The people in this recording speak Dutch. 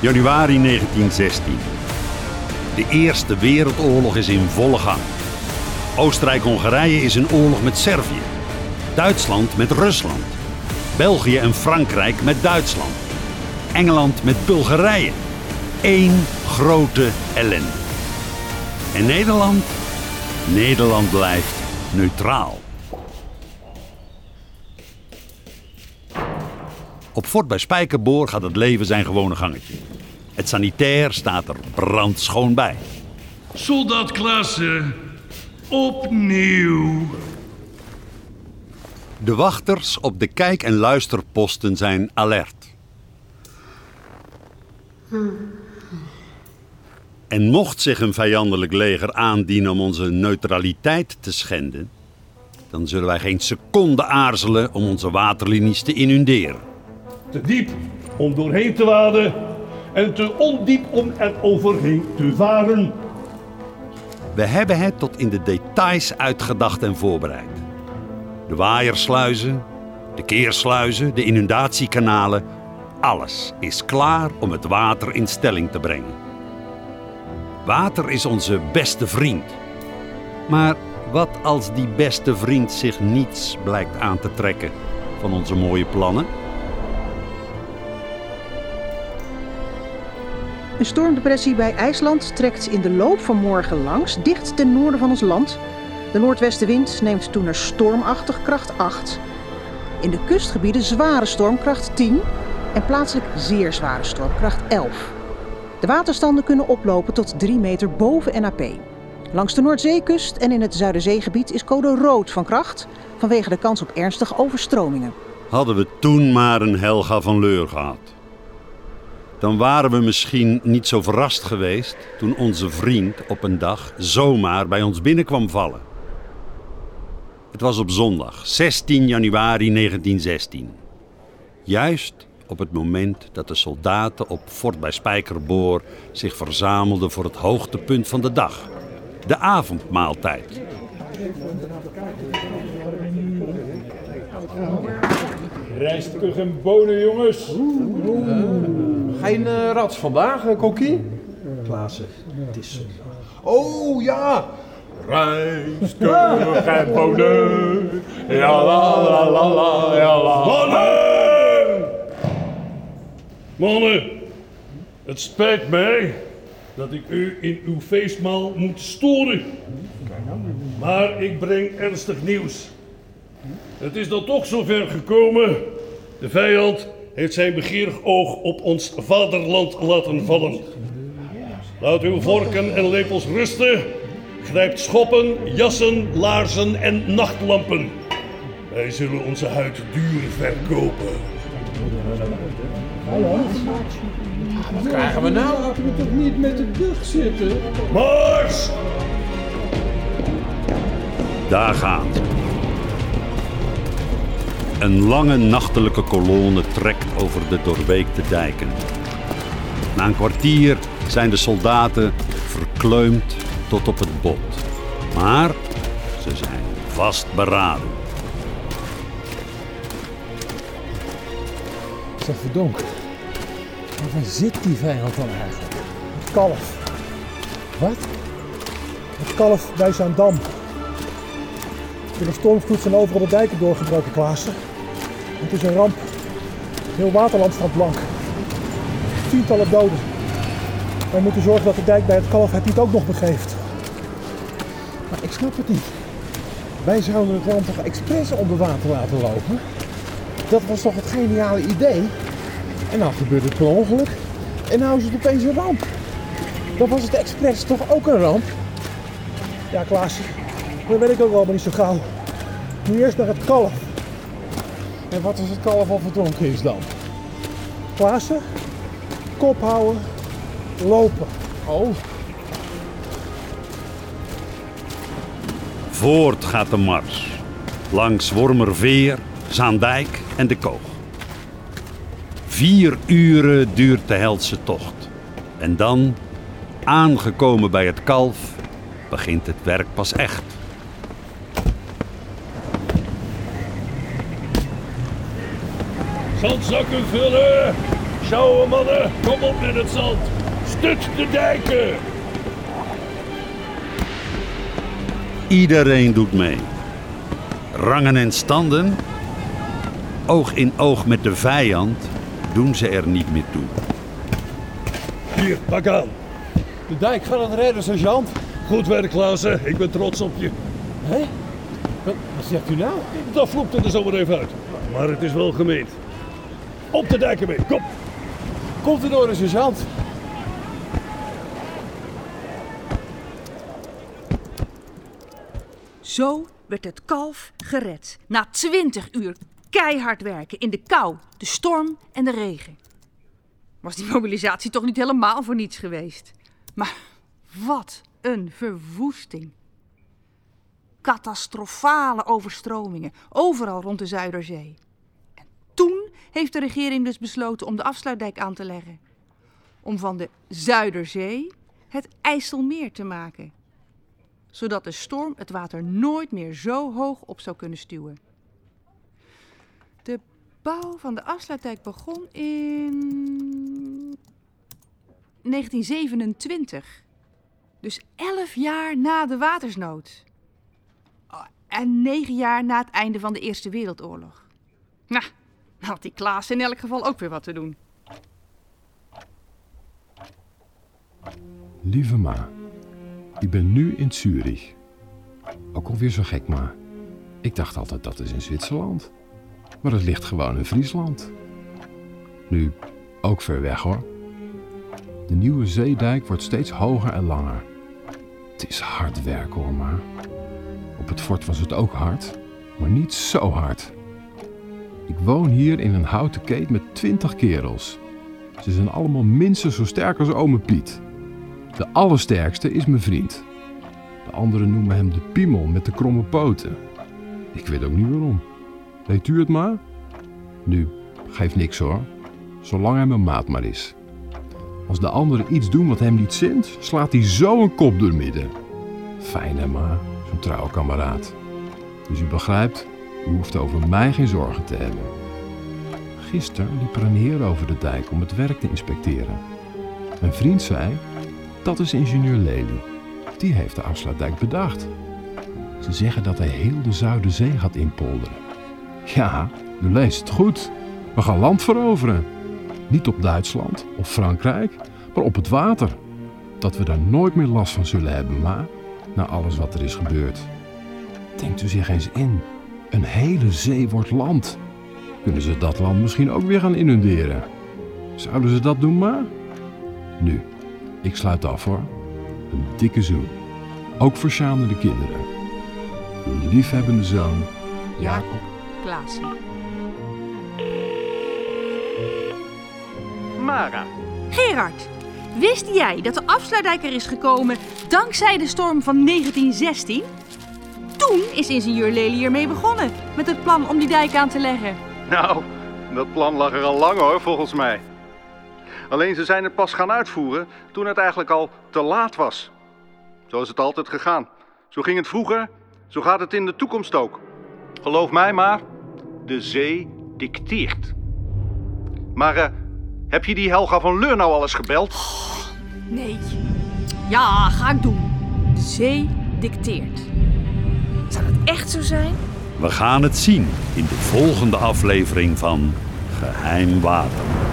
Januari 1916. De Eerste Wereldoorlog is in volle gang. Oostenrijk-Hongarije is in oorlog met Servië. Duitsland met Rusland. België en Frankrijk met Duitsland. Engeland met Bulgarije. Eén grote ellende. En Nederland? Nederland blijft neutraal. Op Fort bij Spijkerboor gaat het leven zijn gewone gangetje. Het sanitair staat er brandschoon bij. Soldaat Klaassen, opnieuw. De wachters op de kijk- en luisterposten zijn alert. En mocht zich een vijandelijk leger aandienen om onze neutraliteit te schenden, dan zullen wij geen seconde aarzelen om onze waterlinies te inunderen. Te diep om doorheen te waden en te ondiep om er overheen te varen. We hebben het tot in de details uitgedacht en voorbereid. De waaiersluizen, de keersluizen, de inundatiekanalen, alles is klaar om het water in stelling te brengen. Water is onze beste vriend. Maar wat als die beste vriend zich niets blijkt aan te trekken van onze mooie plannen? Een stormdepressie bij IJsland trekt in de loop van morgen langs, dicht ten noorden van ons land. De noordwestenwind neemt toen naar stormachtig kracht 8. In de kustgebieden zware stormkracht 10 en plaatselijk zeer zware stormkracht 11. De waterstanden kunnen oplopen tot 3 meter boven NAP. Langs de Noordzeekust en in het Zuiderzeegebied is code rood van kracht vanwege de kans op ernstige overstromingen. Hadden we toen maar een Helga van Leur gehad. Dan waren we misschien niet zo verrast geweest toen onze vriend op een dag zomaar bij ons binnenkwam vallen. Het was op zondag, 16 januari 1916. Juist op het moment dat de soldaten op Fort bij Spijkerboor zich verzamelden voor het hoogtepunt van de dag. De avondmaaltijd. Rijstkug en bonen, jongens. Geen uh, rats vandaag, uh, Kokkie? Klaassen, het is zondag. Oh ja! Rijstkug en bonen. Ja la la la la, ja la. Mannen! Mannen, het spijt mij dat ik u in uw feestmaal moet storen. Maar ik breng ernstig nieuws. Het is dan toch zover gekomen. De vijand heeft zijn begeerig oog op ons vaderland laten vallen. Laat uw vorken en lepels rusten. Grijpt schoppen, jassen, laarzen en nachtlampen. Wij zullen onze huid duur verkopen. Wat krijgen we nou? Laten we toch niet met de rug zitten? Mars! Daar gaan ze. Een lange nachtelijke kolonne trekt over de doorweekte dijken. Na een kwartier zijn de soldaten verkleumd tot op het bot. Maar ze zijn vastberaden. Zeg verdonk. Waar zit die vijand dan eigenlijk? Het kalf. Wat? Het kalf bij Zaandam. Door de stormvloed zijn overal de dijken doorgebroken, Klaassen. Het is een ramp. Heel Waterland staat blank. Tientallen doden. Wij moeten zorgen dat de dijk bij het kalf het niet ook nog begeeft. Maar ik snap het niet. Wij zouden het land toch expres onder water laten lopen? Dat was toch het geniale idee? En nou gebeurt het per ongeluk. En nou is het opeens een ramp. Dan was het expres toch ook een ramp? Ja, Dat weet ik ook wel, maar niet zo gauw. Nu eerst naar het kalf. En wat als het kalf al verdronken is dan? Klaassen, kop houden, lopen. Oh, Voort gaat de mars. Langs Wormerveer, Zaandijk en de Koog. Vier uren duurt de helse tocht. En dan, aangekomen bij het kalf, begint het werk pas echt. Zandzakken vullen, Sjouwen mannen, kom op met het zand. Stut de dijken. Iedereen doet mee. Rangen en standen, oog in oog met de vijand, doen ze er niet meer toe. Hier, pak aan. De dijk gaat het redden, sergeant. Goed werk, Klaassen. Ik ben trots op je. Hé? Wat, wat zegt u nou? Dat vloept er zo maar even uit. Maar het is wel gemeend. Op de dijken mee, kom. Komt u door, de sergeant. Zo werd het kalf gered. Na twintig uur keihard werken in de kou, de storm en de regen. Was die mobilisatie toch niet helemaal voor niets geweest? Maar wat een verwoesting. Catastrofale overstromingen, overal rond de Zuiderzee. Heeft de regering dus besloten om de afsluitdijk aan te leggen. Om van de Zuiderzee het IJsselmeer te maken zodat de storm het water nooit meer zo hoog op zou kunnen stuwen. De bouw van de afsluitdijk begon in 1927. Dus elf jaar na de watersnood. Oh, En negen jaar na het einde van de Eerste Wereldoorlog. Nou, dan had die Klaas in elk geval ook weer wat te doen. Lieve ma, ik ben nu in Zurich. Ook alweer zo gek, ma. Ik dacht altijd dat is in Zwitserland. Maar het ligt gewoon in Friesland. Nu, ook ver weg hoor. De nieuwe zeedijk wordt steeds hoger en langer. Het is hard werken hoor, ma. Op het fort was het ook hard, maar niet zo hard. Ik woon hier in een houten keet met twintig kerels. Ze zijn allemaal minstens zo sterk als ome Piet. De allersterkste is mijn vriend. De anderen noemen hem de piemel met de kromme poten. Ik weet ook niet waarom. Weet u het maar? Nu, geeft niks hoor. Zolang hij mijn maat maar is. Als de anderen iets doen wat hem niet zint, slaat hij zo een kop door midden. Fijn hè ma, zo'n trouwe kameraad. Dus u begrijpt, u hoeft over mij geen zorgen te hebben. Gisteren liep er een heer over de dijk om het werk te inspecteren. Mijn vriend zei, dat is ingenieur Lely. Die heeft de afsluitdijk bedacht. Ze zeggen dat hij heel de Zuiderzee gaat inpolderen. Ja, u leest het goed. We gaan land veroveren. Niet op Duitsland of Frankrijk, maar op het water. Dat we daar nooit meer last van zullen hebben, ma. Na alles wat er is gebeurd. Denkt u zich eens in. Een hele zee wordt land. Kunnen ze dat land misschien ook weer gaan inunderen? Zouden ze dat doen, ma? Nu, ik sluit af hoor. Een dikke zoen. Ook voor Sjaan en de kinderen. Uw liefhebbende zoon, Jacob. Klaassen. Mara, Gerard, wist jij dat de afsluitdijk er is gekomen dankzij de storm van 1916? Toen is ingenieur Lely ermee begonnen met het plan om die dijk aan te leggen. nou, dat plan lag er al lang hoor, volgens mij. Alleen ze zijn het pas gaan uitvoeren toen het eigenlijk al te laat was. Zo is het altijd gegaan. Zo ging het vroeger, zo gaat het in de toekomst ook. Geloof mij maar, de zee dicteert. Maar eh, heb je die Helga van Leur nou al eens gebeld? Nee. Ja, ga ik doen. De zee dicteert. Echt zo zijn? We gaan het zien in de volgende aflevering van Geheim Water.